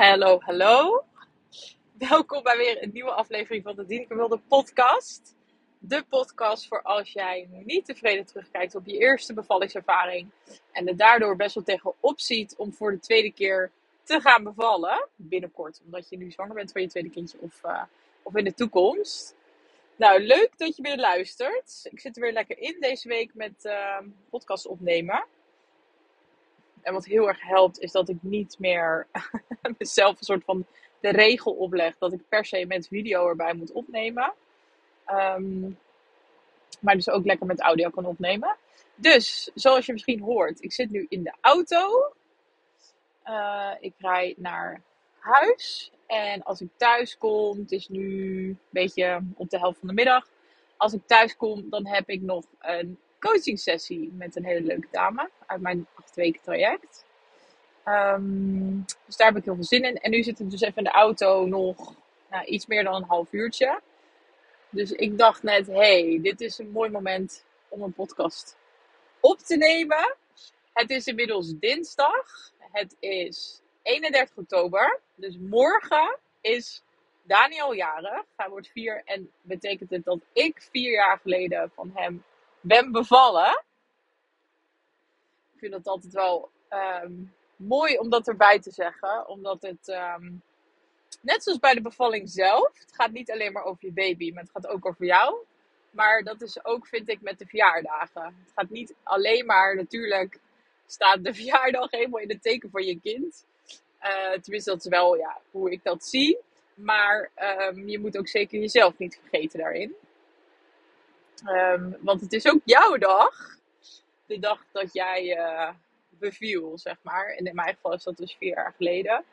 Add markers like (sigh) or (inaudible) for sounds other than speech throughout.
Hallo, hallo. Welkom bij weer een nieuwe aflevering van de Dieneke Wilde podcast. De podcast voor als jij niet tevreden terugkijkt op je eerste bevallingservaring. En er daardoor best wel tegenop ziet om voor de tweede keer te gaan bevallen. Binnenkort, omdat je nu zwanger bent van je tweede kindje of, uh, of in de toekomst. Nou, leuk dat je weer luistert. Ik zit er weer lekker in deze week met uh, podcast opnemen. En wat heel erg helpt, is dat ik niet meer (laughs) mezelf een soort van de regel opleg dat ik per se met video erbij moet opnemen. Um, maar dus ook lekker met audio kan opnemen. Dus, zoals je misschien hoort, ik zit nu in de auto. Uh, ik rijd naar huis. En als ik thuis kom, het is nu een beetje op de helft van de middag. Als ik thuis kom, dan heb ik nog een coaching sessie met een hele leuke dame uit mijn acht weken traject. Um, dus daar heb ik heel veel zin in. En nu zit ik dus even in de auto nog nou, iets meer dan een half uurtje. Dus ik dacht net, hey, dit is een mooi moment om een podcast op te nemen. Het is inmiddels dinsdag. Het is 31 oktober. Dus morgen is Daniel jarig. Hij wordt vier en betekent het dat ik vier jaar geleden van hem ben bevallen. Ik vind dat altijd wel um, mooi om dat erbij te zeggen. Omdat het, um, net zoals bij de bevalling zelf, het gaat niet alleen maar over je baby, maar het gaat ook over jou. Maar dat is ook, vind ik, met de verjaardagen. Het gaat niet alleen maar, natuurlijk staat de (laughs) verjaardag helemaal in het teken van je kind. Uh, tenminste, dat is wel ja, hoe ik dat zie. Maar um, je moet ook zeker jezelf niet vergeten daarin. Um, want het is ook jouw dag. De dag dat jij uh, beviel, zeg maar. En in mijn geval is dat dus vier jaar geleden.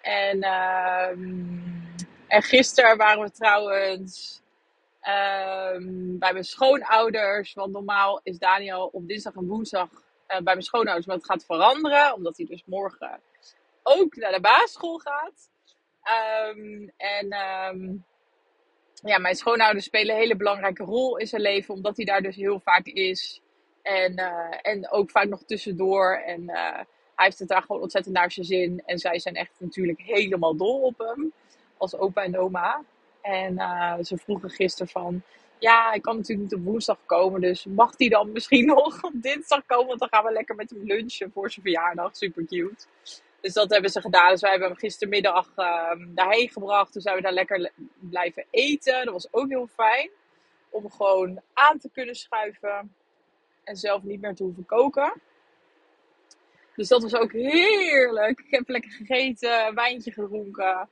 En, um, en gisteren waren we trouwens um, bij mijn schoonouders. Want normaal is Daniel op dinsdag en woensdag uh, bij mijn schoonouders. Maar het gaat veranderen, omdat hij dus morgen ook naar de basisschool gaat. En ja, mijn schoonouders spelen een hele belangrijke rol in zijn leven, omdat hij daar dus heel vaak is. En, uh, en ook vaak nog tussendoor. En uh, hij heeft het daar gewoon ontzettend naar zijn zin. En zij zijn echt natuurlijk helemaal dol op hem. Als opa en oma. En uh, ze vroegen gisteren van... Ja, ik kan natuurlijk niet op woensdag komen. Dus mag hij dan misschien (laughs) nog op dinsdag komen? Want dan gaan we lekker met hem lunchen voor zijn verjaardag. Super cute. Dus dat hebben ze gedaan. Dus wij hebben hem gistermiddag uh, daarheen gebracht. Toen zijn we daar lekker blijven eten. Dat was ook heel fijn. Om gewoon aan te kunnen schuiven. En zelf niet meer te hoeven koken. Dus dat was ook heerlijk. Ik heb lekker gegeten, wijntje gedronken.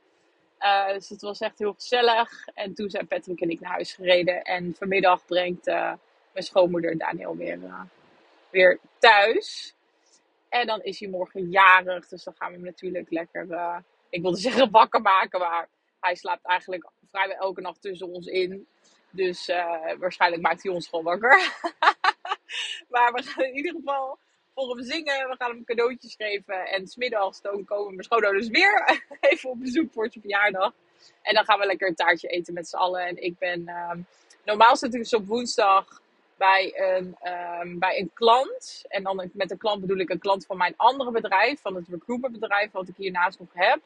Uh, dus het was echt heel gezellig. En toen zijn Patrick en ik naar huis gereden. En vanmiddag brengt uh, mijn schoonmoeder Daniel weer, uh, weer thuis. En dan is hij morgen jarig. Dus dan gaan we hem natuurlijk lekker, uh, ik wilde (laughs) zeggen wakker maken. Maar hij slaapt eigenlijk vrijwel elke nacht tussen ons in. Dus uh, waarschijnlijk maakt hij ons gewoon wakker. (laughs) maar we gaan in ieder geval voor hem zingen. We gaan hem cadeautjes geven. En smiddags dan komen mijn schoonouders weer (laughs) even op bezoek voor zijn verjaardag. En dan gaan we lekker een taartje eten met z'n allen. En ik ben... Uh, normaal zit ik dus op woensdag bij een, um, bij een klant. En dan met een klant bedoel ik een klant van mijn andere bedrijf, van het recruitmentbedrijf, wat ik hiernaast nog heb.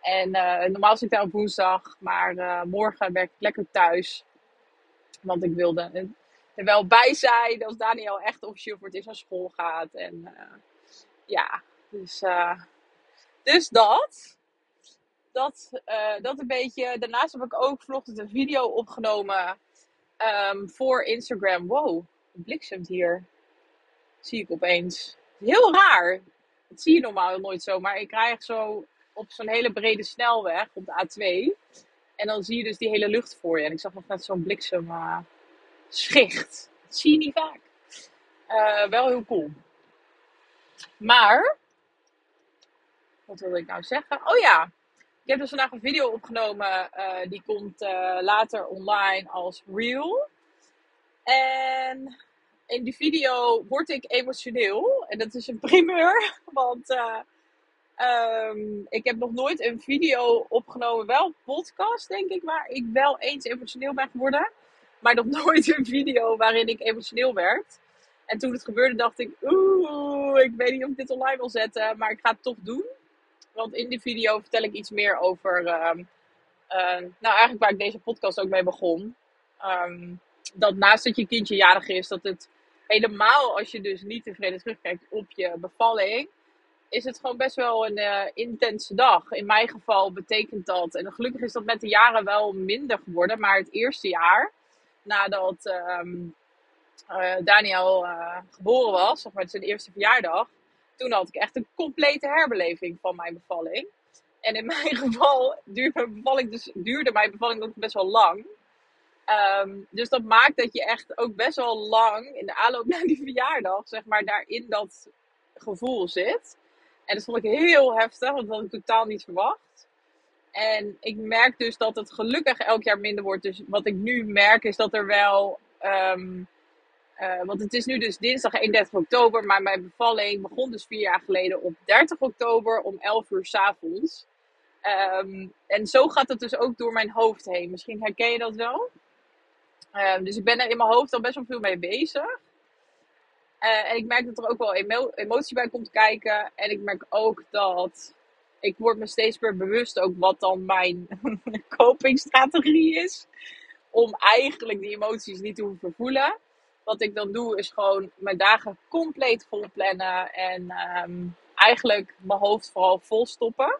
En uh, normaal zit ik daar op woensdag, maar uh, morgen werk ik lekker thuis. Want ik wilde er wel bij zijn als Daniel echt officieel voor het eerst school gaat. En ja, dus, dus dat. Dat, dat een beetje. Daarnaast heb ik ook vanochtend een video opgenomen um, voor Instagram. Wow, het bliksemt hier. Zie ik opeens. Heel raar. Dat zie je normaal nooit zo. Maar ik krijg zo op zo'n hele brede snelweg op de A2. En dan zie je dus die hele lucht voor je. En ik zag nog net zo'n bliksem uh, schicht. Dat zie je niet vaak. Uh, wel heel cool. Maar, wat wilde ik nou zeggen? Oh ja, ik heb dus vandaag een video opgenomen. Uh, die komt uh, later online als reel. En in die video word ik emotioneel. En dat is een primeur. (laughs) Want uh, um, ik heb nog nooit een video opgenomen. Wel een podcast denk ik. Waar ik wel eens emotioneel ben geworden. Maar nog (laughs) nooit een video waarin ik emotioneel werd. En toen het gebeurde dacht ik. Oeh, ik weet niet of ik dit online wil zetten. Maar ik ga het toch doen. Want in die video vertel ik iets meer over. ehm, eh, nou, eigenlijk waar ik deze podcast ook mee begon. Ehm, dat naast dat je kindje jarig is, dat het helemaal als je dus niet tevreden terugkijkt op je bevalling, is het gewoon best wel een eh, intense dag. In mijn geval betekent dat, en gelukkig is dat met de jaren wel minder geworden, maar het eerste jaar nadat ehm, eh, Daniel geboren was, zeg maar zijn eerste verjaardag, toen had ik echt een complete herbeleving van mijn bevalling. En in (laughs) mijn geval duurde mijn bevalling, dus, duurde mijn bevalling ook best wel lang. Ehm, dus dat maakt dat je echt ook best wel lang in de aanloop naar die verjaardag, zeg maar, daar in dat gevoel zit. En dat vond ik heel heftig, want dat had ik totaal niet verwacht. En ik merk dus dat het gelukkig elk jaar minder wordt. Dus wat ik nu merk is dat er wel. ehm, eh, want het is nu dus dinsdag 31 oktober, maar mijn bevalling begon dus vier jaar geleden op 30 oktober om 11 uur 's avonds. Ehm, en zo gaat het dus ook door mijn hoofd heen. Misschien herken je dat wel. Ehm, dus ik ben er in mijn hoofd al best wel veel mee bezig. Eh, en ik merk dat er ook wel emo- emotie bij komt kijken. En ik merk ook dat ik word me steeds meer bewust ook wat dan mijn (laughs) copingstrategie is. Om eigenlijk die emoties niet te hoeven voelen. Wat ik dan doe is gewoon mijn dagen compleet vol plannen. En ehm, eigenlijk mijn hoofd vooral vol stoppen.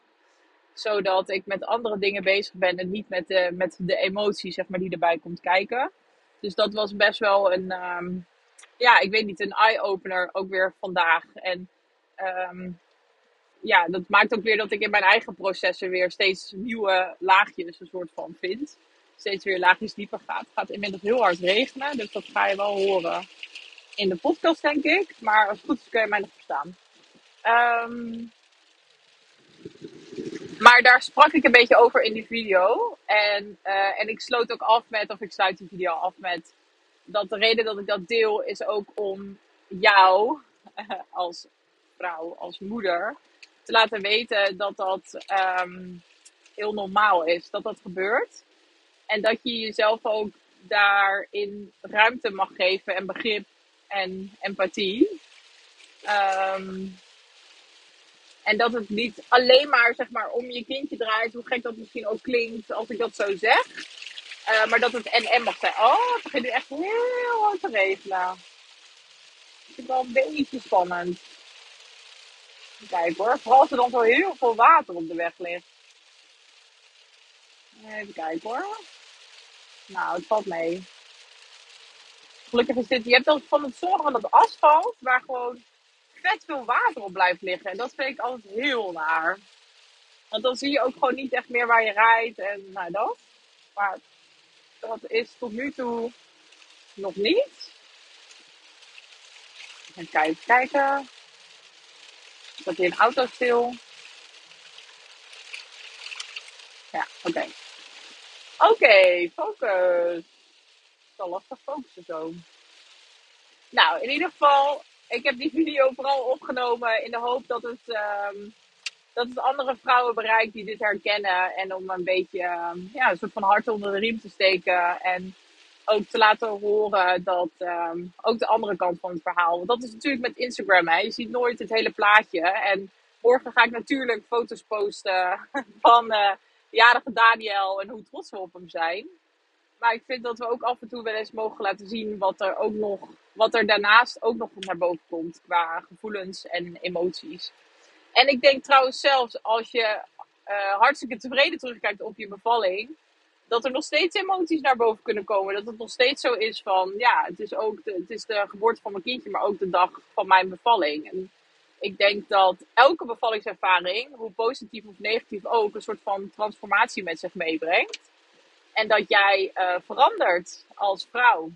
Zodat ik met andere dingen bezig ben en niet met de, met de emotie zeg maar, die erbij komt kijken. Dus dat was best wel een, ehm, ja, ik weet niet, een eye-opener ook weer vandaag. En ehm, ja, dat maakt ook weer dat ik in mijn eigen processen weer steeds nieuwe laagjes een soort van vind. Steeds weer laagjes dieper gaat. Het gaat inmiddels heel hard regenen, dus dat ga je wel horen in de podcast, denk ik. Maar als het goed is kun je mij nog verstaan. Ehm, maar daar sprak ik een beetje over in die video. En, eh, en ik sloot ook af met, of ik sluit die video af met, dat de reden dat ik dat deel is ook om jou (laughs) als vrouw, als moeder, te laten weten dat dat ehm, heel normaal is, dat dat gebeurt. En dat je jezelf ook daarin ruimte mag geven en begrip en empathie. Ehm, en dat het niet alleen maar, zeg maar om je kindje draait, hoe gek dat misschien ook klinkt als ik dat zo zeg. Eh, maar dat het en-en mag zijn. Oh, het begint nu echt heel hard te regenen. Ik vind het wel een beetje spannend. Kijk hoor, vooral als er dan zo heel veel water op de weg ligt. Even kijken hoor. Nou, het valt mee. Gelukkig is dit, je hebt dan van het sommige van dat asfalt, waar gewoon vet veel water op blijft liggen. En dat vind ik altijd heel naar. Want dan zie je ook gewoon niet echt meer waar je rijdt en nou dat. Maar dat is tot nu toe nog niet. Even kijken, kijken. Staat hier een auto stil? Ja, oké. Oké, focus. Het is wel lastig focussen zo. Nou, in ieder geval, ik heb die video vooral opgenomen in de hoop dat het, ehm, dat het andere vrouwen bereikt die dit herkennen. En om een beetje ehm, ja, een soort van hart onder de riem te steken. En ook te laten horen dat ehm, ook de andere kant van het verhaal. Want dat is natuurlijk met Instagram. Hè. Je ziet nooit het hele plaatje. En morgen ga ik natuurlijk foto's posten (laughs) van eh, de jarige Daniel en hoe trots we op hem zijn. Maar ik vind dat we ook af en toe wel eens mogen laten zien wat er ook nog, wat er daarnaast ook nog naar boven komt qua gevoelens en emoties. En ik denk trouwens zelfs als je eh, hartstikke tevreden terugkijkt op je bevalling, dat er nog steeds emoties naar boven kunnen komen. Dat het nog steeds zo is van, ja, het is ook de, het is de geboorte van mijn kindje, maar ook de dag van mijn bevalling. En ik denk dat elke bevallingservaring, hoe positief of negatief ook, een soort van transformatie met zich meebrengt. En dat jij eh, verandert als vrouw.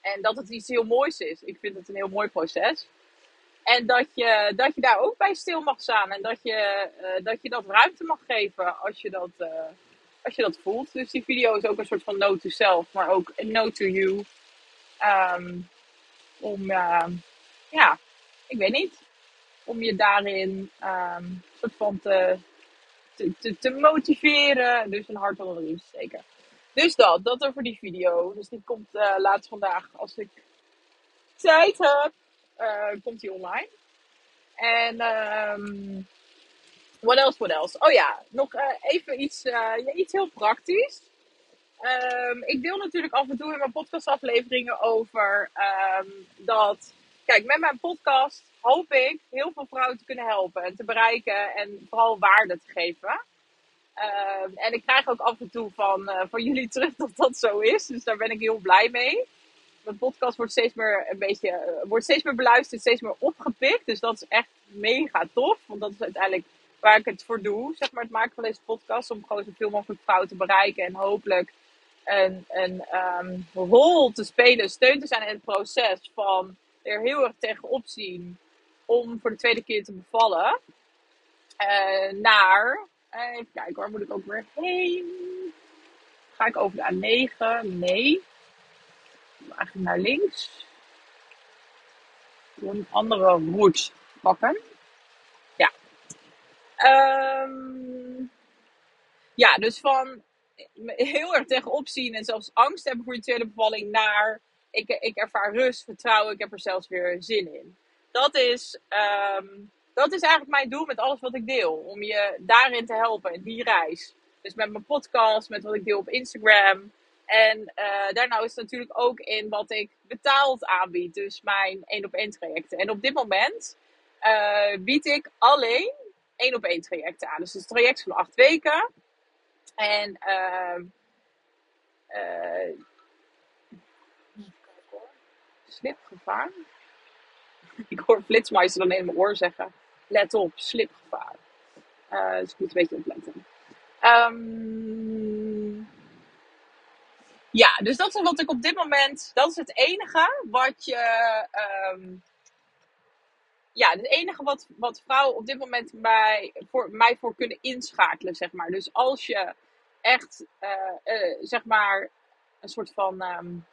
En dat het iets heel moois is. Ik vind het een heel mooi proces. En dat je, dat je daar ook bij stil mag staan. En dat je, eh, dat, je dat ruimte mag geven als je dat, eh, als je dat voelt. Dus die video is ook een soort van no to self. Maar ook een no to you. Ehm, om, eh, ja, ik weet niet. Om je daarin ehm, een soort van te, te, te, te motiveren. Dus een hart onder de riem te steken. Dus dat, dat over die video. Dus die komt eh, laatst vandaag als ik tijd heb. eh, komt die online. En ehm, What else, what else? Oh ja, nog uh, even iets, uh, iets heel praktisch. Um, ik deel natuurlijk af en toe in mijn podcastafleveringen over um, dat... Kijk, met mijn podcast hoop ik heel veel vrouwen te kunnen helpen en te bereiken en vooral waarde te geven. Um, en ik krijg ook af en toe van, uh, van jullie (laughs) terug dat dat zo is. Dus daar ben ik heel blij mee. Mijn podcast wordt steeds meer een beetje wordt steeds meer beluisterd, steeds meer opgepikt. Dus dat is echt mega tof. Want dat is uiteindelijk waar ik het voor doe, zeg maar, het maken van deze podcast. Om gewoon zoveel mogelijk vrouwen te bereiken en hopelijk een, um, rol te spelen, steun te zijn in het proces van er heel erg tegenop zien om voor de tweede keer te bevallen. Uh, naar, uh, even kijken, waar moet ik ook weer heen? Ga ik over de A9? Nee. Eigenlijk naar links. Een andere route pakken. Um, ja, dus van heel erg tegenop zien en zelfs angst hebben voor je tweede bevalling naar ik, ik ervaar rust, vertrouwen, ik heb er zelfs weer zin in. Dat is, um, dat is eigenlijk mijn doel met alles wat ik deel. Om je daarin te helpen, in die reis. Dus met mijn podcast, met wat ik deel op Instagram. En uh, daarna is het natuurlijk ook in wat ik betaald aanbied. Dus mijn één op één trajecten. En op dit moment uh, bied ik alleen één op één trajecten aan. Dus het traject van acht weken. En uh, uh, slipgevaar. Ik hoor Flitsmeister dan in mijn oor zeggen: let op, slipgevaar. Uh, dus ik moet een beetje opletten. Um, ja, dus dat is wat ik op dit moment. Dat is het enige wat je. Um, ja, het enige wat, wat vrouwen op dit moment bij, voor, mij voor kunnen inschakelen, zeg maar. Dus als je echt, uh, uh, zeg maar, een soort van um,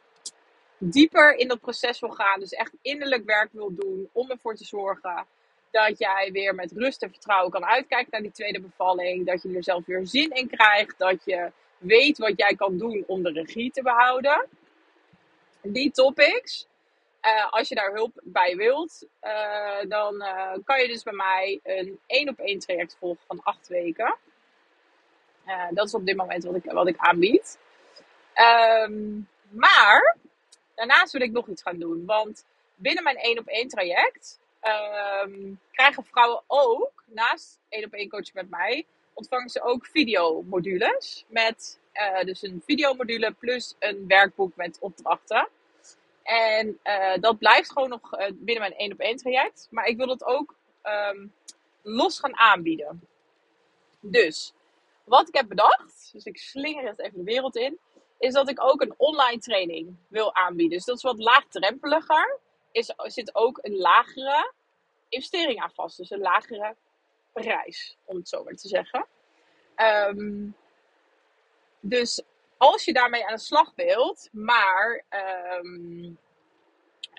dieper in dat proces wil gaan. Dus echt innerlijk werk wil doen om ervoor te zorgen dat jij weer met rust en vertrouwen kan uitkijken naar die tweede bevalling. Dat je er zelf weer zin in krijgt. Dat je weet wat jij kan doen om de regie te behouden. Die topics. Uh, als je daar hulp bij wilt, uh, dan uh, kan je dus bij mij een één op één traject volgen van acht weken. dat is op dit moment wat ik, wat ik aanbied. Um, maar daarnaast wil ik nog iets gaan doen. Want binnen mijn één op één traject um, krijgen vrouwen ook, naast één op één coaching met mij, ontvangen ze ook videomodules. Met dus een videomodule plus een werkboek met opdrachten. En uh, dat blijft gewoon nog uh, binnen mijn één op één traject. Maar ik wil het ook um, los gaan aanbieden. Dus, wat ik heb bedacht, dus ik slinger het even de wereld in, is dat ik ook een online training wil aanbieden. Dus dat is wat laagdrempeliger. Is, zit ook een lagere investering aan vast. Dus een lagere prijs, om het zo maar te zeggen. Um, dus als je daarmee aan de slag wilt, maar um,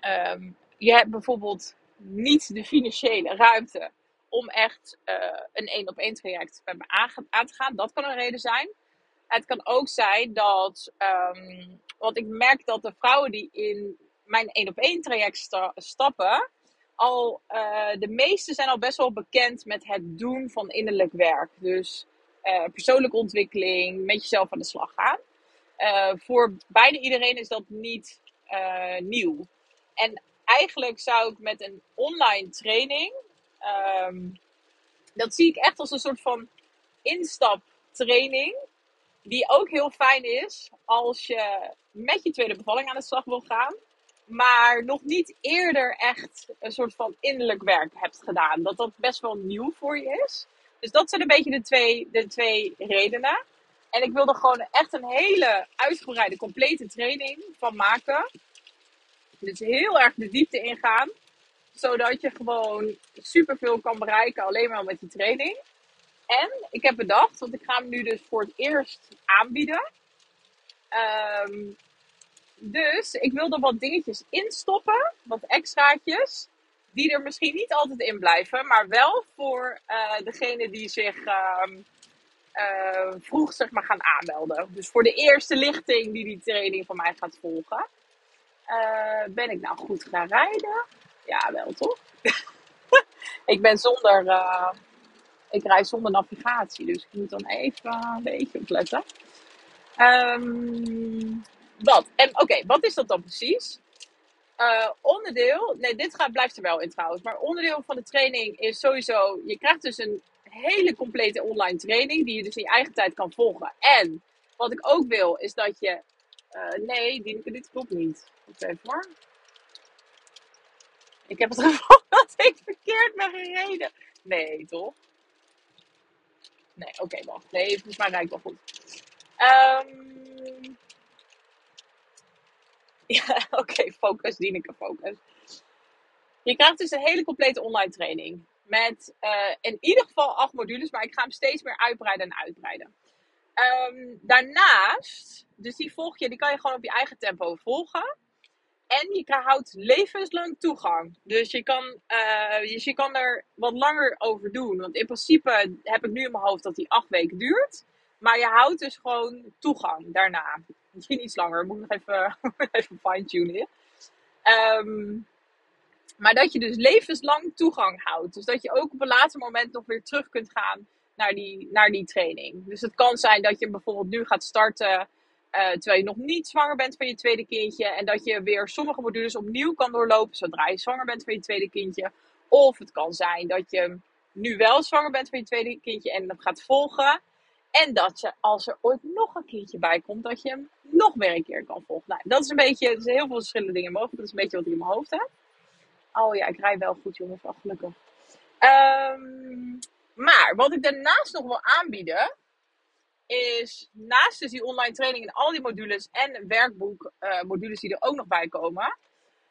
um, je hebt bijvoorbeeld niet de financiële ruimte om echt uh, een één op één traject met me aan te gaan, dat kan een reden zijn. Het kan ook zijn dat, um, want ik merk dat de vrouwen die in mijn één op één traject sta stappen, al uh, de meeste zijn al best wel bekend met het doen van innerlijk werk. Dus uh, persoonlijke ontwikkeling, met jezelf aan de slag gaan. Uh, voor bijna iedereen is dat niet uh, nieuw. En eigenlijk zou ik met een online training, um, dat zie ik echt als een soort van instaptraining, die ook heel fijn is als je met je tweede bevalling aan de slag wil gaan, maar nog niet eerder echt een soort van innerlijk werk hebt gedaan. Dat dat best wel nieuw voor je is. Dus dat zijn een beetje de twee, de twee redenen. En ik wilde gewoon echt een hele uitgebreide, complete training van maken. Dus heel erg de diepte ingaan. Zodat je gewoon superveel kan bereiken alleen maar met die training. En ik heb bedacht, want ik ga hem nu dus voor het eerst aanbieden. Um, dus ik wil er wat dingetjes instoppen, wat extraatjes. Die er misschien niet altijd in blijven, maar wel voor uh, degene die zich um, uh, vroeg zeg maar, gaan aanmelden. Dus voor de eerste lichting die die training van mij gaat volgen. Uh, ben ik nou goed gaan rijden? Ja, wel toch? (laughs) ik ben zonder. Uh, Ik rij zonder navigatie, dus ik moet dan even een beetje opletten. Um, wat? En oké, wat is dat dan precies? Uh, onderdeel, nee, dit gaat, blijft er wel in trouwens. Maar onderdeel van de training is sowieso, je krijgt dus een hele complete online training die je dus in je eigen tijd kan volgen. En wat ik ook wil, is dat je, uh, nee, dit klopt niet. Even hoor. Ik heb het (laughs) gevoel dat ik verkeerd ben gereden. Nee, toch? Nee, oké, wacht. Nee, volgens mij rijdt wel goed. Um, (laughs) ja, oké, focus, Dieneke, focus. Je krijgt dus een hele complete online training. Met uh, in ieder geval acht modules, maar ik ga hem steeds meer uitbreiden en uitbreiden. Um, daarnaast, dus die volg je, die kan je gewoon op je eigen tempo volgen. En je houdt levenslang toegang. Dus je kan, uh, dus je kan er wat langer over doen. Want in principe heb ik nu in mijn hoofd dat die acht weken duurt. Maar je houdt dus gewoon toegang daarna. Misschien iets langer. Moet ik nog even, (laughs) even fine-tunen. Um, maar dat je dus levenslang toegang houdt. Dus dat je ook op een later moment nog weer terug kunt gaan naar die, naar die training. Dus het kan zijn dat je bijvoorbeeld nu gaat starten. Uh, terwijl je nog niet zwanger bent van je tweede kindje. En dat je weer sommige modules opnieuw kan doorlopen zodra je zwanger bent van je tweede kindje. Of het kan zijn dat je nu wel zwanger bent van je tweede kindje en dat gaat volgen. En dat je, als er ooit nog een keertje bij komt, dat je hem nog weer een keer kan volgen. Nou, dat is een beetje, er zijn heel veel verschillende dingen mogelijk. Dat is een beetje wat ik in mijn hoofd heb. Oh ja, ik rij wel goed, jongens. Wel gelukkig. Um, maar wat ik daarnaast nog wil aanbieden, is naast dus die online training en al die modules en werkboek uh, modules die er ook nog bij komen,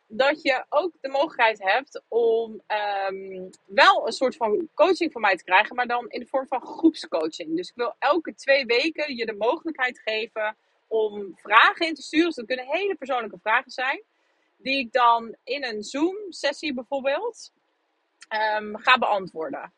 dat je ook de mogelijkheid hebt om um, wel een soort van coaching van mij te krijgen, maar dan in de vorm van groepscoaching. Dus ik wil elke twee weken je de mogelijkheid geven om vragen in te sturen. Dus dat kunnen hele persoonlijke vragen zijn die ik dan in een Zoom-sessie bijvoorbeeld um, ga beantwoorden.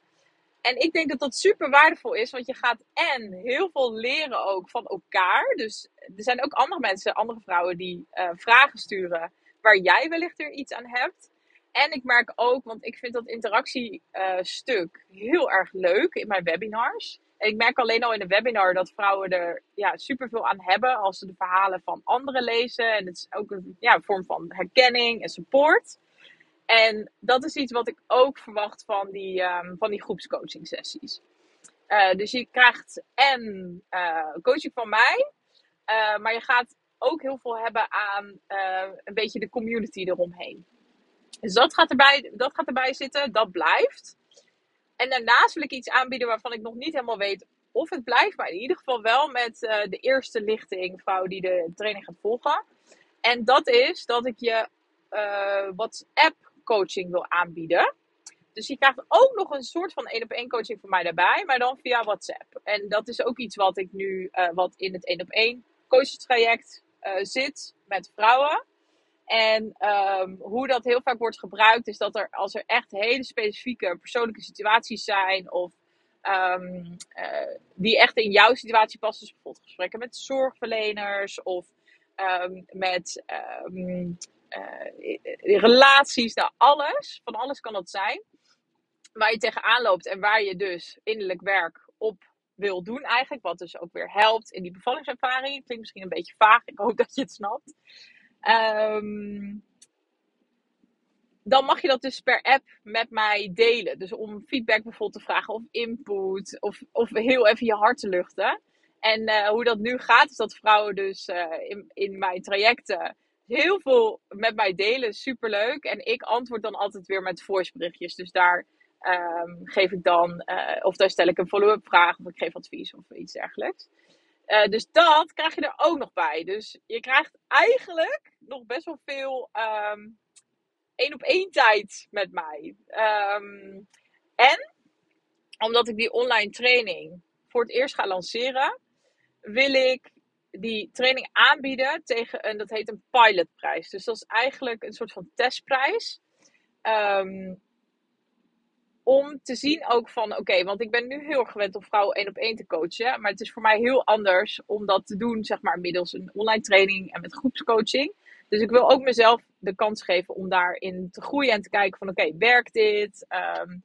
En ik denk dat dat super waardevol is, want je gaat en heel veel leren ook van elkaar. Dus er zijn ook andere mensen, andere vrouwen die uh, vragen sturen waar jij wellicht er iets aan hebt. En ik merk ook, want ik vind dat interactiestuk uh, heel erg leuk in mijn webinars. Ik merk alleen al in de webinar dat vrouwen er ja, superveel aan hebben als ze de verhalen van anderen lezen. En het is ook een ja, vorm van herkenning en support. En dat is iets wat ik ook verwacht van die, um, van die groepscoaching sessies. Uh, dus je krijgt en uh, coaching van mij, uh, maar je gaat ook heel veel hebben aan een beetje de community eromheen. Dus dat gaat, erbij, dat gaat erbij zitten, dat blijft. En daarnaast wil ik iets aanbieden waarvan ik nog niet helemaal weet of het blijft. Maar in ieder geval wel met uh, de eerste lichting vrouw die de training gaat volgen. En dat is dat ik je uh, WhatsApp coaching wil aanbieden. Dus je krijgt ook nog een soort van één op één coaching van mij daarbij, maar dan via WhatsApp. En dat is ook iets wat ik nu, uh, wat in het één op één coachingstraject zit met vrouwen. En um, hoe dat heel vaak wordt gebruikt, is dat er als er echt hele specifieke persoonlijke situaties zijn, of um, uh, die echt in jouw situatie passen, dus bijvoorbeeld gesprekken met zorgverleners of um, met uh, relaties, nou alles, van alles kan dat zijn, waar je tegenaan loopt en waar je dus innerlijk werk op wil doen eigenlijk, wat dus ook weer helpt in die bevallingservaring. Klinkt misschien een beetje vaag, ik hoop dat je het snapt. Um, dan mag je dat dus per app met mij delen. Dus om feedback bijvoorbeeld te vragen of input of, of heel even je hart te luchten. En uh, hoe dat nu gaat is dat vrouwen dus uh, in, in mijn trajecten heel veel met mij delen. Superleuk. En ik antwoord dan altijd weer met voiceberichtjes. Dus daar um, geef ik dan, uh, of daar stel ik een follow-up vraag of ik geef advies of iets dergelijks. Uh, dus dat krijg je er ook nog bij. Dus je krijgt eigenlijk nog best wel veel um, één op één tijd met mij. Um, en omdat ik die online training voor het eerst ga lanceren, wil ik die training aanbieden tegen een, dat heet een pilotprijs. Dus dat is eigenlijk een soort van testprijs. Um, om te zien ook van, oké, want ik ben nu heel erg gewend om vrouwen één op één te coachen. Maar het is voor mij heel anders om dat te doen, zeg maar, middels een online training en met groepscoaching. Dus ik wil ook mezelf de kans geven om daarin te groeien en te kijken van, oké, werkt dit? Um,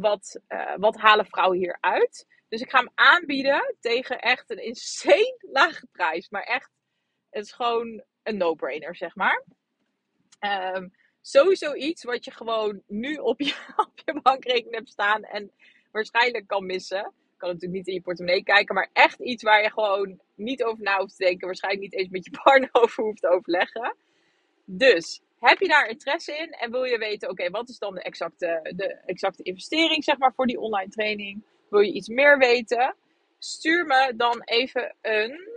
wat, wat halen vrouwen hier uit? Dus ik ga hem aanbieden tegen echt een insane (laughs) lage prijs. Maar echt, het is gewoon een no-brainer, zeg maar. Um, sowieso iets wat je gewoon nu (laughs) op je, bankrekening hebt staan en waarschijnlijk kan missen. Ik kan natuurlijk niet in je portemonnee kijken, maar echt iets waar je gewoon niet over na hoeft te denken. Waarschijnlijk niet eens met je (laughs) partner over hoeft te overleggen. Dus heb je daar interesse in en wil je weten, oké, wat is dan de exacte, de exacte investering zeg maar, voor die online training? Wil je iets meer weten? Stuur me dan even een.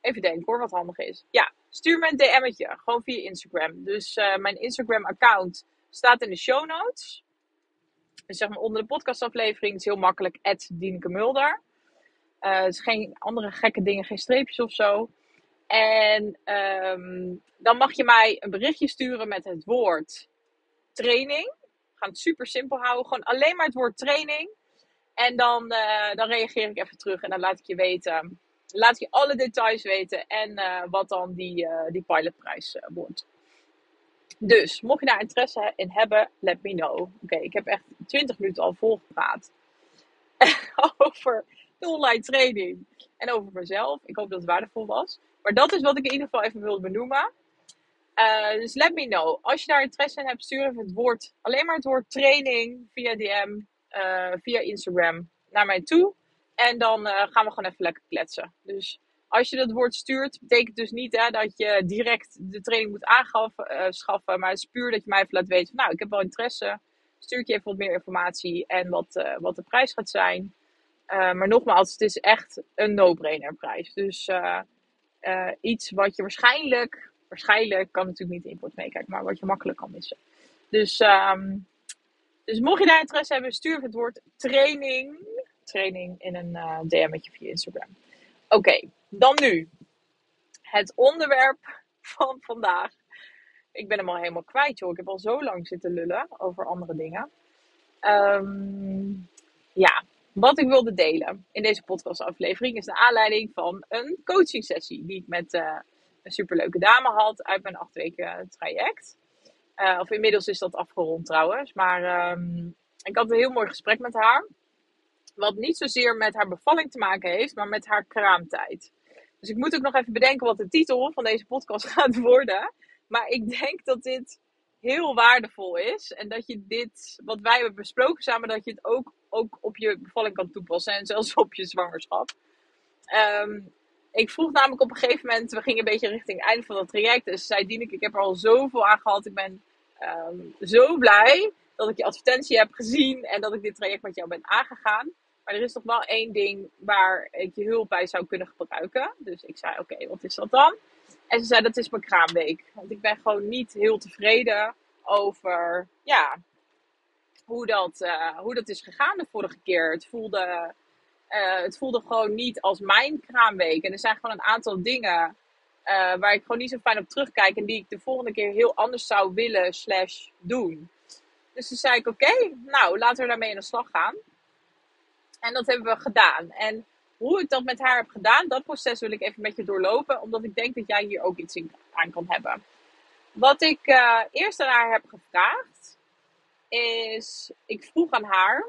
Even denken hoor, wat handig is. Ja, stuur me een DM'tje. Gewoon via Instagram. Dus uh, mijn Instagram-account staat in de show notes. Dus zeg maar onder de podcastaflevering. Het is heel makkelijk. Dienke Mulder. Uh, is geen andere gekke dingen, geen streepjes of zo. En um, dan mag je mij een berichtje sturen met het woord training. We gaan het super simpel houden. Gewoon alleen maar het woord training. En dan, uh, dan reageer ik even terug en dan laat ik je weten. Laat je alle details weten en uh, wat dan die, uh, die pilotprijs wordt. Dus, mocht je daar interesse in hebben, let me know. Oké, ik heb echt 20 minuten al volgepraat. (laughs) over de online training en over mezelf. Ik hoop dat het waardevol was. Maar dat is wat ik in ieder geval even wilde benoemen. Dus let me know. Als je daar interesse in hebt, stuur even het woord, alleen maar het woord training via DM via Instagram naar mij toe. En dan uh, gaan we gewoon even lekker kletsen. Dus als je dat woord stuurt, betekent dus niet hè, dat je direct de training moet aanschaffen. Uh, maar het is puur dat je mij even laat weten van, nou, ik heb wel interesse. Stuur ik je even wat meer informatie en wat, uh, wat de prijs gaat zijn. maar nogmaals, het is echt een no-brainer prijs. Dus iets wat je waarschijnlijk, waarschijnlijk kan natuurlijk niet in import meekijken, maar wat je makkelijk kan missen. Dus um, dus mocht je daar interesse hebben, stuur het woord training, training in een uh, DM'tje via Instagram. Oké, dan nu. Het onderwerp van vandaag. Ik ben hem al helemaal kwijt, joh. Ik heb al zo lang zitten lullen over andere dingen. Um, ja, wat ik wilde delen in deze podcastaflevering is de aanleiding van een coaching sessie die ik met uh, een superleuke dame had uit mijn acht weken traject. Uh, of inmiddels is dat afgerond trouwens. Maar um, ik had een heel mooi gesprek met haar. Wat niet zozeer met haar bevalling te maken heeft, maar met haar kraamtijd. Dus ik moet ook nog even bedenken wat de titel van deze podcast (laughs) gaat worden. Maar ik denk dat dit heel waardevol is. En dat je dit, wat wij hebben besproken samen, dat je het ook, ook op je bevalling kan toepassen. En zelfs op je zwangerschap. Um, ik vroeg namelijk op een gegeven moment, we gingen een beetje richting het einde van het traject. Dus zei Dieneke, ik heb er al zoveel aan gehad. Ik ben um, zo blij dat ik je advertentie heb gezien en dat ik dit traject met jou ben aangegaan. Maar er is nog wel één ding waar ik je hulp bij zou kunnen gebruiken. Dus ik zei, oké, wat is dat dan? En ze zei, dat is mijn kraamweek. Want ik ben gewoon niet heel tevreden over, ja, hoe dat, uh, hoe dat is gegaan de vorige keer. Het voelde uh, het voelde gewoon niet als mijn kraamweek. En er zijn gewoon een aantal dingen uh, waar ik gewoon niet zo fijn op terugkijk. En die ik de volgende keer heel anders zou willen slash doen. Dus toen zei ik, oké, nou, laten we daarmee in de slag gaan. En dat hebben we gedaan. En hoe ik dat met haar heb gedaan, dat proces wil ik even met je doorlopen. Omdat ik denk dat jij hier ook iets in aan kan hebben. Wat ik uh, eerst aan haar heb gevraagd, is, ik vroeg aan haar,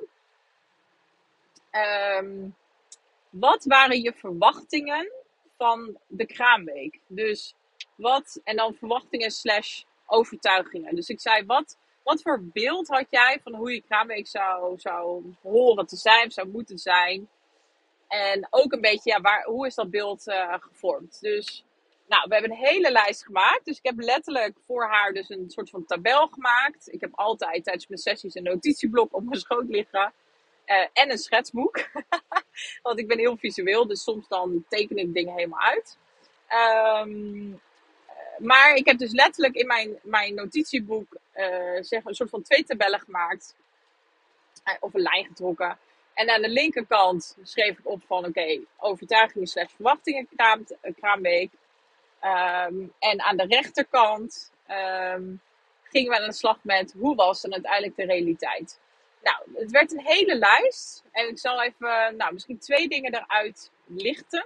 Um, wat waren je verwachtingen van de kraamweek? Dus wat, en dan verwachtingen slash overtuigingen. Dus ik zei, wat, wat voor beeld had jij van hoe je kraamweek zou, zou horen te zijn, zou moeten zijn? En ook een beetje, ja, waar, hoe is dat beeld uh, gevormd? Dus, nou, we hebben een hele lijst gemaakt. Dus ik heb letterlijk voor haar dus een soort van tabel gemaakt. Ik heb altijd tijdens mijn sessies een notitieblok op mijn schoot liggen. Uh, en een schetsboek. (laughs) Want ik ben heel visueel, dus soms dan teken ik dingen helemaal uit. Um, maar ik heb dus letterlijk in mijn, mijn notitieboek uh, zeg een soort van twee tabellen gemaakt. Uh, of een lijn getrokken. En aan de linkerkant schreef ik op van oké, overtuigingen slash verwachtingen kraam, kraamweek. Um, en aan de rechterkant um, gingen we aan de slag met hoe was dan uiteindelijk de realiteit. Nou, het werd een hele lijst. En ik zal even, nou, misschien twee dingen eruit lichten.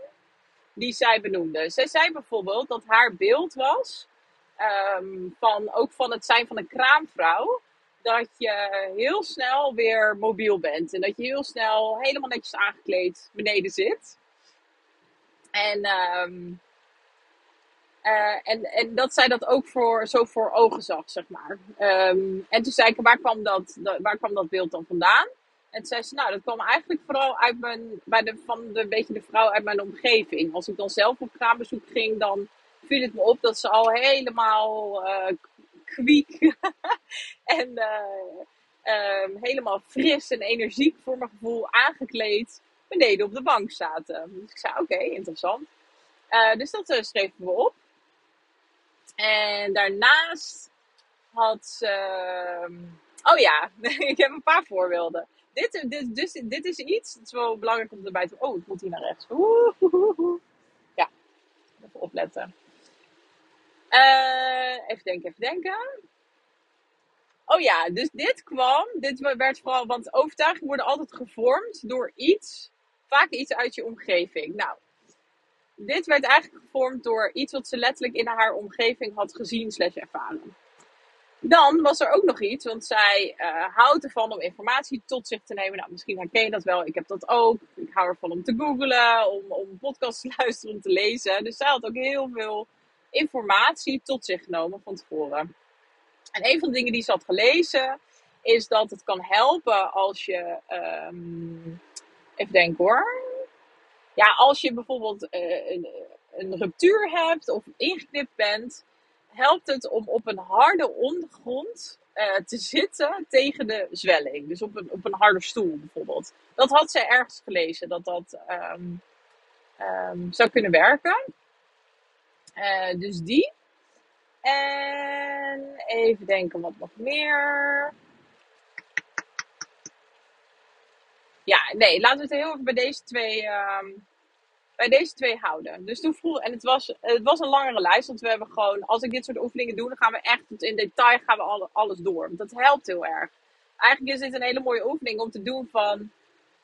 Die zij benoemde. Zij zei bijvoorbeeld dat haar beeld was. Um, van, ook van het zijn van een kraamvrouw. dat je heel snel weer mobiel bent. En dat je heel snel helemaal netjes aangekleed beneden zit. En, ehm, eh, en, en dat zij dat ook voor, zo voor ogen zag, zeg maar. Ehm, en toen zei ik, waar kwam, dat, waar kwam dat beeld dan vandaan? En toen zei ze, nou, dat kwam eigenlijk vooral uit mijn, bij de, van de, beetje de vrouw uit mijn omgeving. Als ik dan zelf op kraambezoek ging, dan viel het me op dat ze al helemaal uh, kwiek (laughs) en uh, um, helemaal fris en energiek voor mijn gevoel aangekleed beneden op de bank zaten. Dus ik zei, oké, interessant. Uh, dus dat schreven we op. En daarnaast had ze... Ehm, oh ja, (laughs) ik heb een paar voorbeelden. Dit, dit, dus, dit is iets, het is wel belangrijk om erbij te... Oh, ik moet hier naar rechts. Ja, even opletten. Uh, even denken, even denken. Oh ja, dus dit kwam, dit werd vooral, want overtuigingen worden altijd gevormd door iets, vaak iets uit je omgeving. Nou, dit werd eigenlijk gevormd door iets wat ze letterlijk in haar omgeving had gezien slash ervaren. Dan was er ook nog iets, want zij uh, houdt ervan om informatie tot zich te nemen. Nou, misschien herken je dat wel. Ik heb dat ook. Ik hou ervan om te googlen, om, om podcasts te (laughs) luisteren, om te lezen. Dus zij had ook heel veel informatie tot zich genomen van tevoren. En een van de dingen die ze had gelezen is dat het kan helpen als je. Um, even denken hoor. Ja, als je bijvoorbeeld uh, een, een ruptuur hebt of ingeknipt bent, helpt het om op een harde ondergrond uh, te zitten tegen de zwelling. Dus op een, op een harde stoel bijvoorbeeld. Dat had zij ergens gelezen, dat dat um, um, zou kunnen werken. Uh, dus die. En even denken wat nog meer. Ja, nee, laten we het heel even bij deze twee, um, bij deze twee houden. Dus toen vroeg, en het was, het was een langere lijst, want we hebben gewoon, als ik dit soort oefeningen doe, dan gaan we echt tot in detail gaan we alle, alles door. Want dat helpt heel erg. Eigenlijk is dit een hele mooie oefening om te doen van,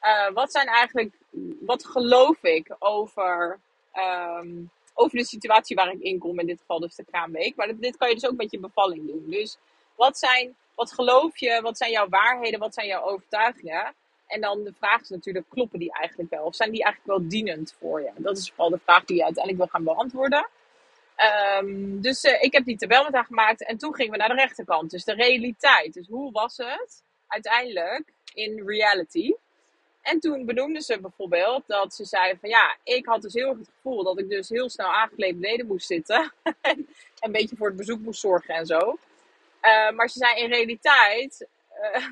uh, wat zijn eigenlijk, wat geloof ik over um, over de situatie waar ik in kom, in dit geval dus de kraamweek. Maar dit kan je dus ook met je bevalling doen. Dus wat, zijn, wat geloof je, wat zijn jouw waarheden, wat zijn jouw overtuigingen? En dan de vraag is natuurlijk, kloppen die eigenlijk wel? Of zijn die eigenlijk wel dienend voor je? Dat is vooral de vraag die je uiteindelijk wil gaan beantwoorden. Um, dus uh, ik heb die tabel met haar gemaakt en toen gingen we naar de rechterkant. Dus de realiteit. Dus hoe was het uiteindelijk in reality? En toen benoemde ze bijvoorbeeld dat ze zei van ja, ik had dus heel erg het gevoel dat ik dus heel snel aangekleed beneden moest zitten. (laughs) en een beetje voor het bezoek moest zorgen en zo. Uh, maar ze zei in realiteit uh,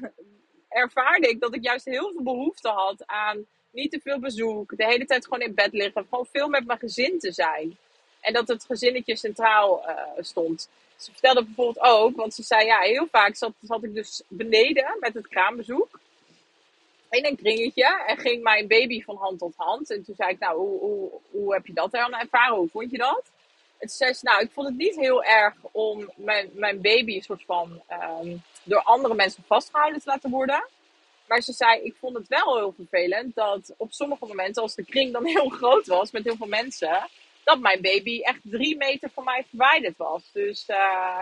(laughs) ervaarde ik dat ik juist heel veel behoefte had aan niet te veel bezoek. De hele tijd gewoon in bed liggen. Gewoon veel met mijn gezin te zijn. En dat het gezinnetje centraal uh, stond. Ze vertelde bijvoorbeeld ook, want ze zei ja, heel vaak zat, zat ik dus beneden met het kraambezoek in een kringetje en ging mijn baby van hand tot hand. En toen zei ik, nou, hoe, hoe, hoe heb je dat dan ervaren? Hoe vond je dat? Toen zei ze, nou, ik vond het niet heel erg om mijn, mijn baby een soort van um, door andere mensen vastgehouden te laten worden. Maar ze zei, ik vond het wel heel vervelend dat op sommige momenten, als de kring dan (laughs) heel groot was met heel veel mensen, dat mijn baby echt drie meter van mij verwijderd was. Dus, uh,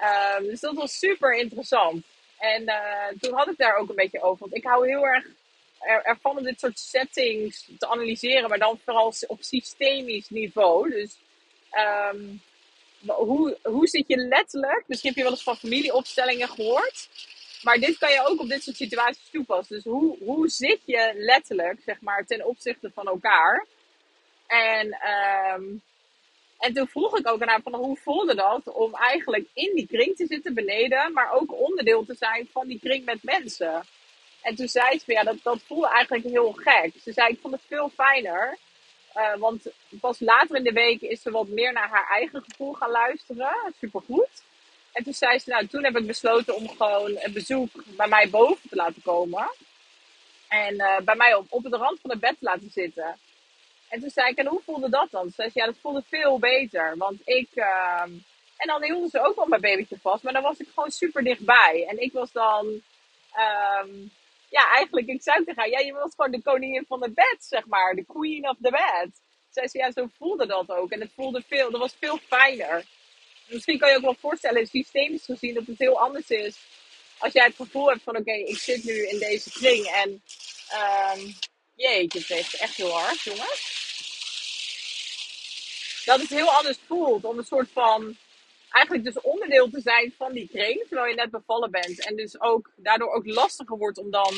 uh, dus dat was super interessant. En uh, toen had ik daar ook een beetje over. Want ik hou heel erg ervan om dit soort settings te analyseren, maar dan vooral op systemisch niveau. Dus um, hoe, hoe zit je letterlijk? Misschien heb je wel eens van familieopstellingen gehoord. Maar dit kan je ook op dit soort situaties toepassen. Dus hoe, hoe zit je letterlijk, zeg maar, ten opzichte van elkaar? En um, en toen vroeg ik ook aan haar van hoe voelde dat om eigenlijk in die kring te zitten beneden, maar ook onderdeel te zijn van die kring met mensen. En toen zei ze, ja, dat, dat voelde eigenlijk heel gek. Ze zei, ik vond het veel fijner. Uh, want pas later in de week is ze wat meer naar haar eigen gevoel gaan luisteren. Supergoed. En toen zei ze, nou, toen heb ik besloten om gewoon een bezoek bij mij boven te laten komen. En uh, bij mij op, op de rand van het bed te laten zitten. En toen zei ik, en hoe voelde dat dan? Ze zei, ja, dat voelde veel beter. Want ik... Uh, en dan hielden ze ook wel mijn babytje vast. Maar dan was ik gewoon super dichtbij. En ik was dan... Um, ja, eigenlijk, ik zei tegen haar, ja, je was gewoon de koningin van het bed, zeg maar. De queen of the bed. Zei ze, ja, zo voelde dat ook. En het voelde veel, dat was veel fijner. Misschien kan je ook wel voorstellen, systemisch gezien, dat het heel anders is als jij het gevoel hebt van oké, ik zit nu in deze kring en um, jeetje, het heeft echt heel hard, jongens. Dat het heel anders voelt om een soort van eigenlijk dus onderdeel te zijn van die kring, terwijl je net bevallen bent. En dus ook daardoor ook lastiger wordt om dan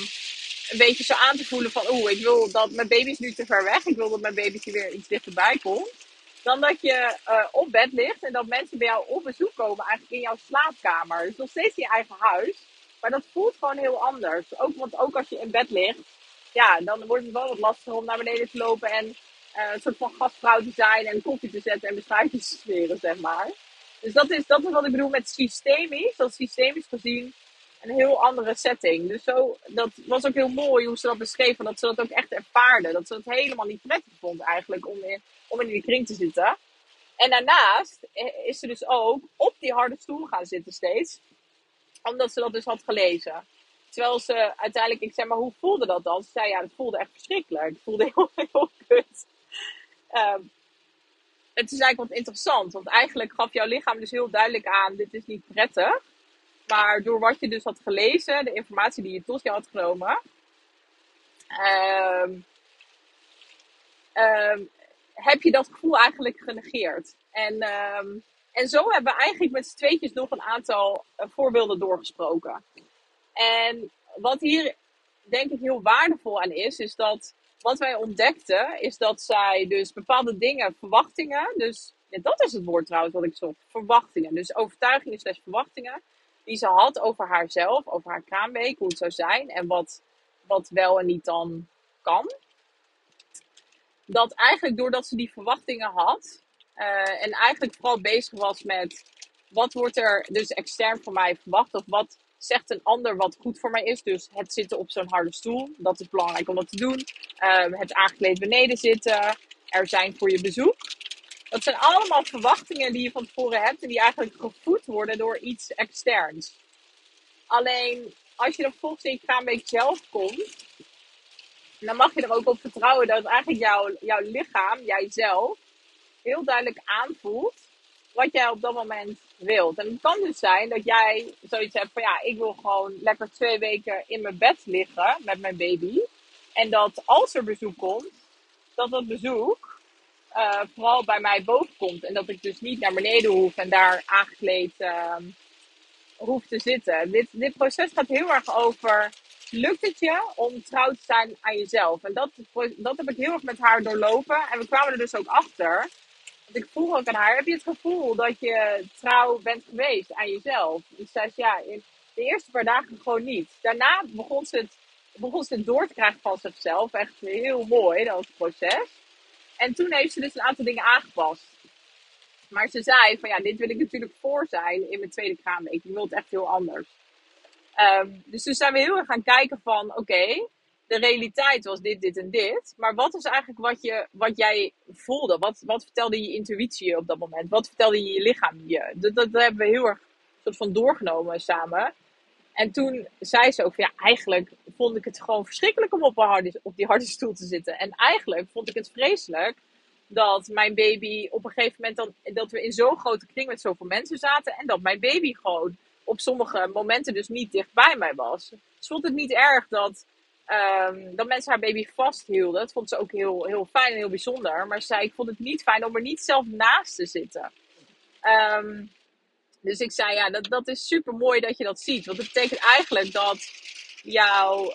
een beetje zo aan te voelen van oeh, ik wil dat mijn baby is nu te ver weg. Ik wil dat mijn baby weer iets dichterbij komt. Dan dat je uh, op bed ligt en dat mensen bij jou op bezoek komen, eigenlijk in jouw slaapkamer. Dus nog steeds in je eigen huis. Maar dat voelt gewoon heel anders. Ook, want ook als je in bed ligt, ja, dan wordt het wel wat lastiger om naar beneden te lopen en uh, een soort van gastvrouw te zijn en koffie te zetten en beschuitjes te smeren, zeg maar. Dus dat is, dat is wat ik bedoel met systemisch. Dat systemisch gezien een heel andere setting. Dus zo, dat was ook heel mooi hoe ze dat beschreven. Dat ze dat ook echt ervaarden. Dat ze het helemaal niet prettig vond eigenlijk om in, om in die kring te zitten. En daarnaast is ze dus ook op die harde stoel gaan zitten steeds. Omdat ze dat dus had gelezen. Terwijl ze uiteindelijk, ik zeg maar, hoe voelde dat dan? Ze zei, ja, het voelde echt verschrikkelijk. Het voelde (laughs) heel, heel kut. Um, het is eigenlijk wat interessant. Want eigenlijk gaf jouw lichaam dus heel duidelijk aan, dit is niet prettig. Maar door wat je dus had gelezen, de informatie die je tot je had genomen, um, um, heb je dat gevoel eigenlijk genegeerd. En, en zo hebben we eigenlijk met z'n tweetjes nog een aantal uh, voorbeelden doorgesproken. En wat hier denk ik heel waardevol aan is, is dat wat wij ontdekten, is dat zij dus bepaalde dingen, verwachtingen, dus dat is het woord trouwens wat ik zocht, verwachtingen. Dus overtuigingen slash verwachtingen, die ze had over haarzelf, over haar kraamweek, hoe het zou zijn en wat, wat wel en niet dan kan. Dat eigenlijk doordat ze die verwachtingen had uh, en eigenlijk vooral bezig was met wat wordt er dus extern van mij verwacht of wat zegt een ander wat goed voor mij is. Dus het zitten op zo'n harde stoel, dat is belangrijk om dat te doen. Um, het aangekleed beneden zitten, er zijn voor je bezoek. Dat zijn allemaal verwachtingen die je van tevoren hebt en die eigenlijk gevoed worden door iets externs. Alleen als je dan volgens in je kraamweek zelf komt, dan mag je er ook op vertrouwen dat eigenlijk jouw lichaam, jijzelf, heel duidelijk aanvoelt wat jij op dat moment wilt. En het kan dus zijn dat jij zoiets hebt van ja, ik wil gewoon lekker twee weken in mijn bed liggen met mijn baby. En dat als er bezoek komt, dat dat bezoek uh, vooral bij mij boven komt. En dat ik dus niet naar beneden hoef en daar aangekleed uh, hoef te zitten. Dit, dit proces gaat heel erg over, lukt het je om trouw te zijn aan jezelf? En dat, dat heb ik heel erg met haar doorlopen. En we kwamen er dus ook achter want ik vroeg ook aan haar, heb je het gevoel dat je trouw bent geweest aan jezelf? Dus zei ze, ja, in de eerste paar dagen gewoon niet. Daarna begon ze het, begon ze het door te krijgen van zichzelf. Echt heel mooi, dat proces. En toen heeft ze dus een aantal dingen aangepast. Maar ze zei van ja, dit wil ik natuurlijk voor zijn in mijn tweede kraamweek. Ik wil het echt heel anders. Um, dus toen zijn we heel erg gaan kijken van oké, de realiteit was dit, dit en dit. Maar wat is eigenlijk wat, je, wat jij voelde? Wat, wat vertelde je intuïtie op dat moment? Wat vertelde je je lichaam je? Dat, dat, hebben we heel erg soort van doorgenomen samen. En toen zei ze ook ja, eigenlijk vond ik het gewoon verschrikkelijk om op, op die harde stoel te zitten. En eigenlijk vond ik het vreselijk dat mijn baby op een gegeven moment dan, dat we in zo'n grote kring met zoveel mensen zaten. En dat mijn baby gewoon op sommige momenten dus niet dicht bij mij was. Dus vond het niet erg dat Um, dat mensen haar baby vasthielden. Dat vond ze ook heel, heel fijn en heel bijzonder. Maar ze zei, ik vond het niet fijn om er niet zelf naast te zitten. Um, dus ik zei, ja, dat, dat is super mooi dat je dat ziet. Want dat betekent eigenlijk dat jouw,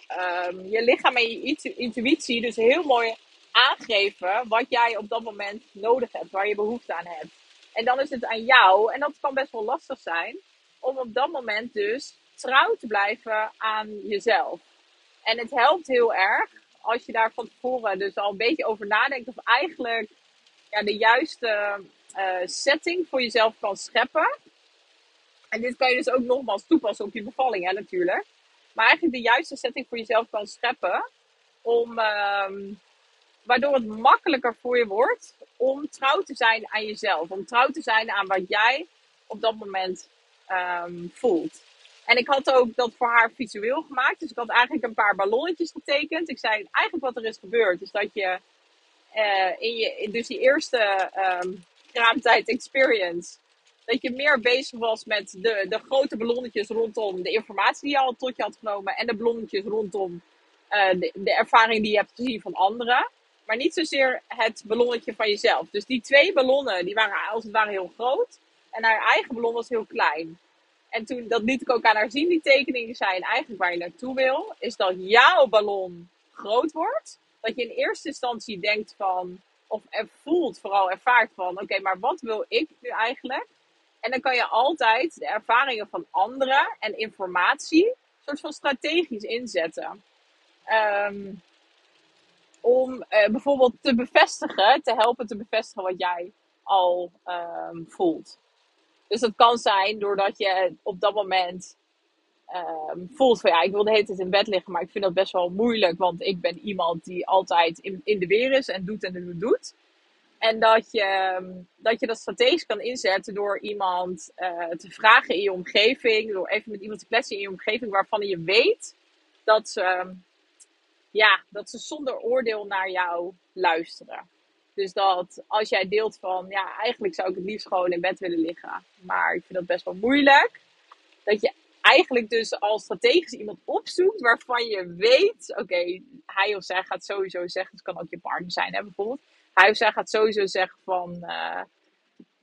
um, je lichaam en je intuïtie dus heel mooi aangeven wat jij op dat moment nodig hebt, waar je behoefte aan hebt. En dan is het aan jou, en dat kan best wel lastig zijn, om op dat moment dus trouw te blijven aan jezelf. En het helpt heel erg als je daar van tevoren dus al een beetje over nadenkt. Of eigenlijk ja, de juiste uh, setting voor jezelf kan scheppen. En dit kan je dus ook nogmaals toepassen op je bevalling, hè, natuurlijk. Maar eigenlijk de juiste setting voor jezelf kan scheppen. Om, um, waardoor het makkelijker voor je wordt om trouw te zijn aan jezelf. Om trouw te zijn aan wat jij op dat moment um, voelt. En ik had ook dat voor haar visueel gemaakt. Dus ik had eigenlijk een paar ballonnetjes getekend. Ik zei eigenlijk wat er is gebeurd. Is dat je uh, in, je, dus die eerste um, kraamtijd experience. dat je meer bezig was met de, de grote ballonnetjes rondom de informatie die je al tot je had genomen. En de ballonnetjes rondom uh, de, de ervaring die je hebt gezien van anderen. Maar niet zozeer het ballonnetje van jezelf. Dus die twee ballonnen, die waren als het ware heel groot. En haar eigen ballon was heel klein. En toen, dat liet ik ook aan haar zien, die tekeningen zijn eigenlijk waar je naartoe wil. Is dat jouw ballon groot wordt. Dat je in eerste instantie denkt van, of voelt, vooral ervaart van, oké, maar wat wil ik nu eigenlijk? En dan kan je altijd de ervaringen van anderen en informatie soort van strategisch inzetten. Um, om uh, bijvoorbeeld te bevestigen, te helpen te bevestigen wat jij al um, voelt. Dus dat kan zijn doordat je op dat moment um, voelt van ja, ik wil de hele tijd in bed liggen, maar ik vind dat best wel moeilijk, want ik ben iemand die altijd in, de weer is en doet en doet en doet. En dat je, dat je dat strategisch kan inzetten door iemand uh, te vragen in je omgeving, door even met iemand te kletsen in je omgeving waarvan je weet dat ze, ja, dat ze zonder oordeel naar jou luisteren. Dus dat als jij deelt van, ja, eigenlijk zou ik het liefst gewoon in bed willen liggen, maar ik vind dat best wel moeilijk. Dat je eigenlijk dus al strategisch iemand opzoekt waarvan je weet, oké, hij of zij gaat sowieso zeggen, het kan ook je partner zijn, hè, bijvoorbeeld. Hij of zij gaat sowieso zeggen van, uh,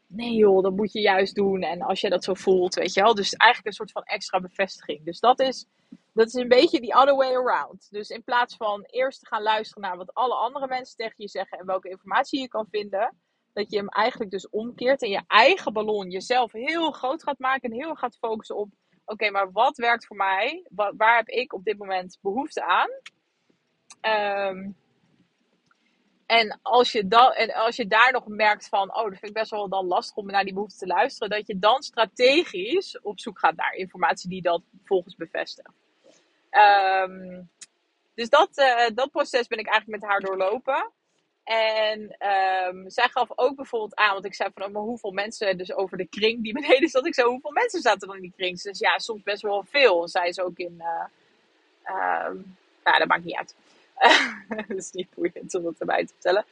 nee joh, dat moet je juist doen. En als je dat zo voelt, weet je wel. Dus eigenlijk een soort van extra bevestiging. Dus dat is, dat is een beetje die other way around. Dus in plaats van eerst te gaan luisteren naar wat alle andere mensen tegen je zeggen en welke informatie je kan vinden, dat je hem eigenlijk dus omkeert en je eigen ballon jezelf heel groot gaat maken en heel gaat focussen op, oké, maar wat werkt voor mij? Waar heb ik op dit moment behoefte aan? Um, en als, je dan, en als je daar nog merkt van, oh, dat vind ik best wel dan lastig om naar die behoefte te luisteren, dat je dan strategisch op zoek gaat naar informatie die dat volgens bevestigt. Um, dus dat, uh, dat proces ben ik eigenlijk met haar doorlopen. En um, zij gaf ook bijvoorbeeld aan, want ik zei van, oh, maar hoeveel mensen, dus over de kring die (laughs) beneden zat, ik zei, hoeveel mensen zaten er in die kring? Zei, ja, soms best wel veel. Zij is ook in, uh, um, nou, dat maakt niet uit. (laughs) dat is niet boeiend om dat erbij te vertellen.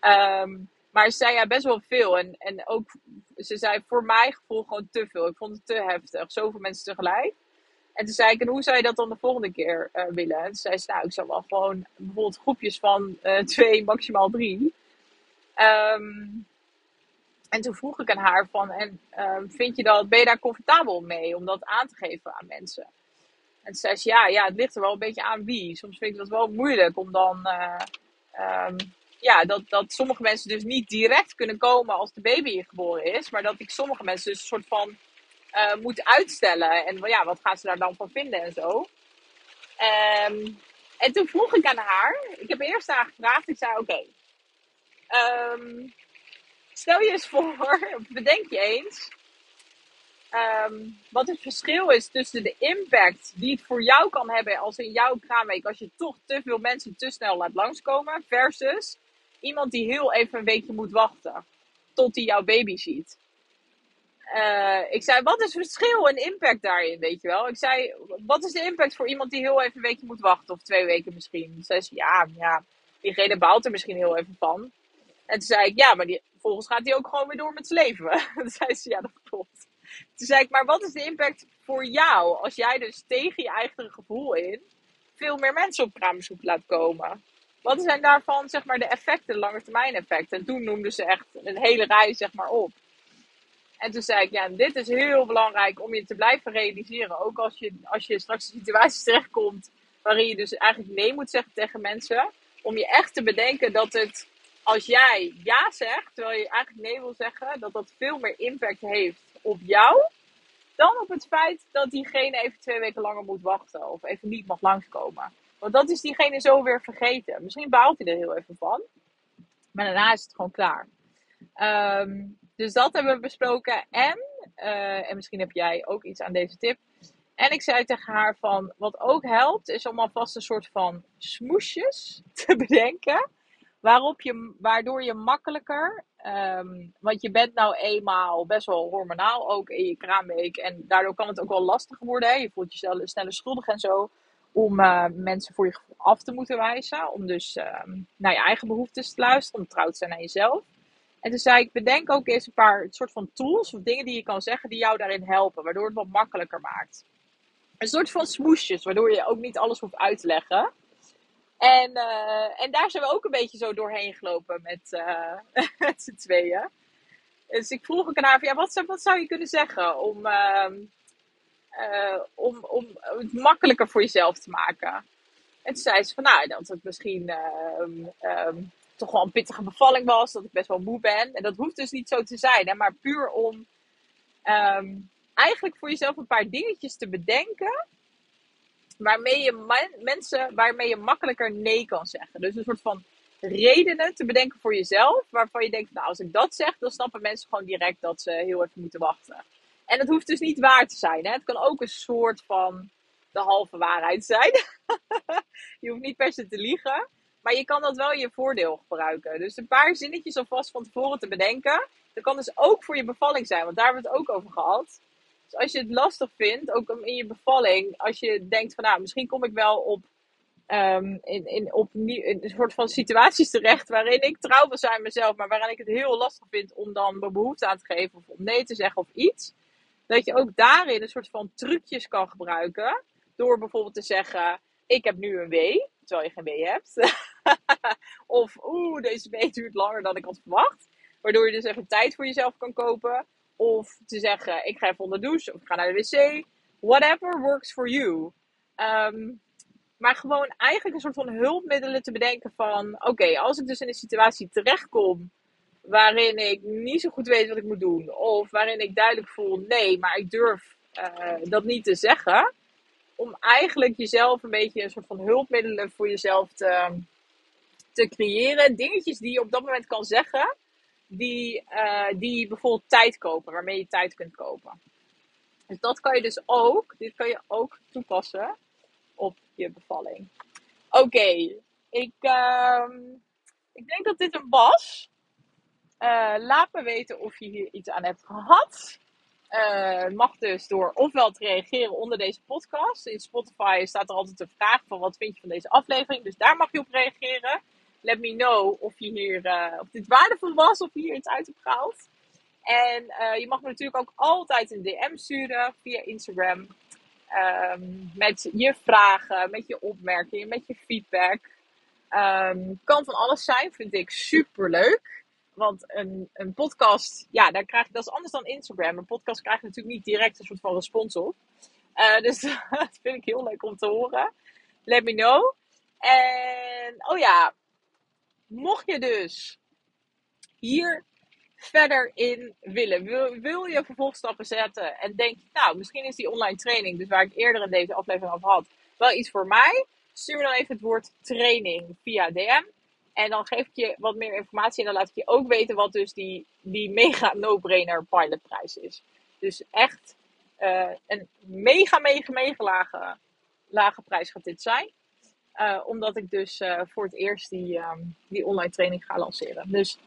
Um, maar ze zei ja, best wel veel. En, en ook, ze zei voor mij gevoel gewoon te veel. Ik vond het te heftig. Zoveel mensen tegelijk. En toen zei ik, en hoe zou je dat dan de volgende keer uh, willen? En zei ze, nou, ik zou wel gewoon bijvoorbeeld groepjes van uh, twee, maximaal drie. Um, en toen vroeg ik aan haar van, en um, vind je dat, ben je daar comfortabel mee om dat aan te geven aan mensen? En toen zei ze, ja, ja, het ligt er wel een beetje aan wie. Soms vind ik dat wel moeilijk om dan... Uh, um, ja, dat, dat sommige mensen dus niet direct kunnen komen als de baby hier geboren is. Maar dat ik sommige mensen dus een soort van uh, moet uitstellen. En ja, wat gaan ze daar dan van vinden en zo. Um, en toen vroeg ik aan haar, ik heb eerst haar gevraagd, ik zei oké, um, stel je eens voor, (laughs) bedenk je eens, um, wat het verschil is tussen de impact die het voor jou kan hebben als in jouw kraamweek, als je toch te veel mensen te snel laat langskomen, versus iemand die heel even een weekje moet wachten tot hij jouw baby ziet. Uh, ik zei, wat is het verschil en impact daarin, weet je wel? Ik zei, wat is de impact voor iemand die heel even een weekje moet wachten, of twee weken misschien? Ze zei, ja, ja, diegene baalt er misschien heel even van. En toen zei ik, ja, maar die, volgens gaat hij ook gewoon weer door met zijn leven. (laughs) toen zei ze, ja, dat klopt. Toen zei ik, maar wat is de impact voor jou als jij dus tegen je eigen gevoel in veel meer mensen op kraambezoek laat komen? Wat zijn daarvan, zeg maar, de effecten, lange termijn effecten? En toen noemden ze echt een hele rij, zeg maar, op. En toen zei ik, ja, dit is heel belangrijk om je te blijven realiseren. Ook als je, als je straks in situaties (laughs) terechtkomt waarin je dus eigenlijk nee moet zeggen tegen mensen. Om je echt te bedenken dat het, als jij ja zegt, terwijl je eigenlijk nee wil zeggen, dat dat veel meer impact heeft op jou dan op het feit dat diegene even twee weken langer moet wachten of even niet mag langskomen. Want dat is diegene zo weer vergeten. Misschien baalt hij er heel even van, maar daarna is het gewoon klaar. Um, dus dat hebben we besproken. En, uh, en misschien heb jij ook iets aan deze tip. En ik zei tegen haar van, wat ook helpt, is om alvast een soort van smoesjes (laughs) te bedenken. Waarop je, waardoor je makkelijker, um, want je bent nou eenmaal best wel hormonaal ook in je kraamweek. En daardoor kan het ook wel lastiger worden. Hè? Je voelt jezelf sneller schuldig en zo. Om uh, mensen voor je af te moeten wijzen. Om dus uh, naar je eigen behoeftes te luisteren. Om trouw te zijn aan jezelf. En toen zei ik, bedenk ook eens een paar soort van tools of dingen die je kan zeggen die jou daarin helpen, waardoor het wat makkelijker maakt. Een soort van smoesjes, waardoor je ook niet alles hoeft uit te leggen. En, uh, en daar zijn we ook een beetje zo doorheen gelopen met, uh, (laughs) met z'n tweeën. Dus ik vroeg ook aan haar, ja, wat, zou, je kunnen zeggen om, uh, om, om het makkelijker voor jezelf te maken? En toen zei ze van, nou, dat het misschien ehm, ehm, toch wel een pittige bevalling was, dat ik best wel moe ben. En dat hoeft dus niet zo te zijn, hè, maar puur om eigenlijk voor jezelf een paar dingetjes te bedenken. Waarmee je mensen, waarmee je makkelijker nee kan zeggen. Dus een soort van redenen te bedenken voor jezelf. Waarvan je denkt, nou als ik dat zeg, dan snappen mensen gewoon direct dat ze heel even moeten wachten. En het hoeft dus niet waar te zijn. Hè? Het kan ook een soort van de halve waarheid zijn. (laughs) je hoeft niet per se te liegen. Maar je kan dat wel in je voordeel gebruiken. Dus een paar zinnetjes alvast van tevoren te bedenken. Dat kan dus ook voor je bevalling zijn, want daar hebben we het ook over gehad. Als je het lastig vindt, ook in je bevalling, als je denkt van nou, misschien kom ik wel op, um, in, in, op een soort van situaties terecht waarin ik trouw wil zijn mezelf, maar waarin ik het heel lastig vind om dan mijn behoefte aan te geven of om nee te zeggen of iets. Dat je ook daarin een soort van trucjes kan gebruiken. Door bijvoorbeeld te zeggen, ik heb nu een W, terwijl je geen W hebt. (laughs) of oeh, deze W duurt langer dan ik had verwacht. Waardoor je dus even tijd voor jezelf kan kopen. Of te zeggen, ik ga even onder de douche of ik ga naar de wc. Whatever works for you. Ehm, maar gewoon eigenlijk een soort van hulpmiddelen te bedenken van... Oké, als ik dus in een situatie terechtkom waarin ik niet zo goed weet wat ik moet doen. Of waarin ik duidelijk voel, nee, maar ik durf uh, dat niet te zeggen. Om eigenlijk jezelf een beetje een soort van hulpmiddelen voor jezelf te, te creëren. Dingetjes die je op dat moment kan zeggen die, uh, die bijvoorbeeld tijd kopen, waarmee je tijd kunt kopen. Dus dat kan je dus ook, dit kan je ook toepassen op je bevalling. Oké, ik, uh, ik denk dat dit een was. Uh, laat me weten of je hier iets aan hebt gehad. Uh, mag dus door ofwel te reageren onder deze podcast. In Spotify staat er altijd een vraag van wat vind je van deze aflevering. Dus daar mag je op reageren let me know of, je hier, uh, dit waardevol was, of je hier iets uit hebt gehaald. En uh, je mag me natuurlijk ook altijd een DM sturen via Instagram. Um, met je vragen, met je opmerkingen, met je feedback. Um, kan van alles zijn, vind ik super leuk. Want een, een podcast, ja, daar krijg je, dat is anders dan Instagram. Een podcast krijg je natuurlijk niet direct een soort van respons op. Uh, dus (laughs) dat vind ik heel leuk om te horen. Let me know. En, oh ja, mocht je dus hier verder in willen, wil, wil je vervolgstappen zetten en denk je, nou, misschien is die online training, dus waar ik eerder in deze aflevering over had, wel iets voor mij, stuur me dan even het woord training via DM. En dan geef ik je wat meer informatie en dan laat ik je ook weten wat dus die, die mega no-brainer pilotprijs is. Dus echt uh, een mega, mega, mega lage, lage prijs gaat dit zijn. Uh, omdat ik dus uh, voor het eerst die, um, die online training ga lanceren. Dus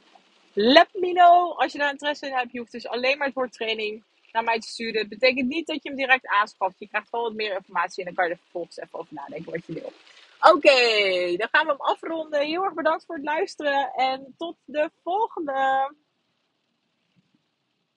let me know als je daar interesse in hebt. Je hoeft dus alleen maar het woord training naar mij te sturen. Het betekent niet dat je hem direct aanschaft. Je krijgt wel wat meer informatie en dan kan je er vervolgens even over nadenken wat je wil. Oké, dan gaan we hem afronden. Heel erg bedankt voor het luisteren en tot de volgende.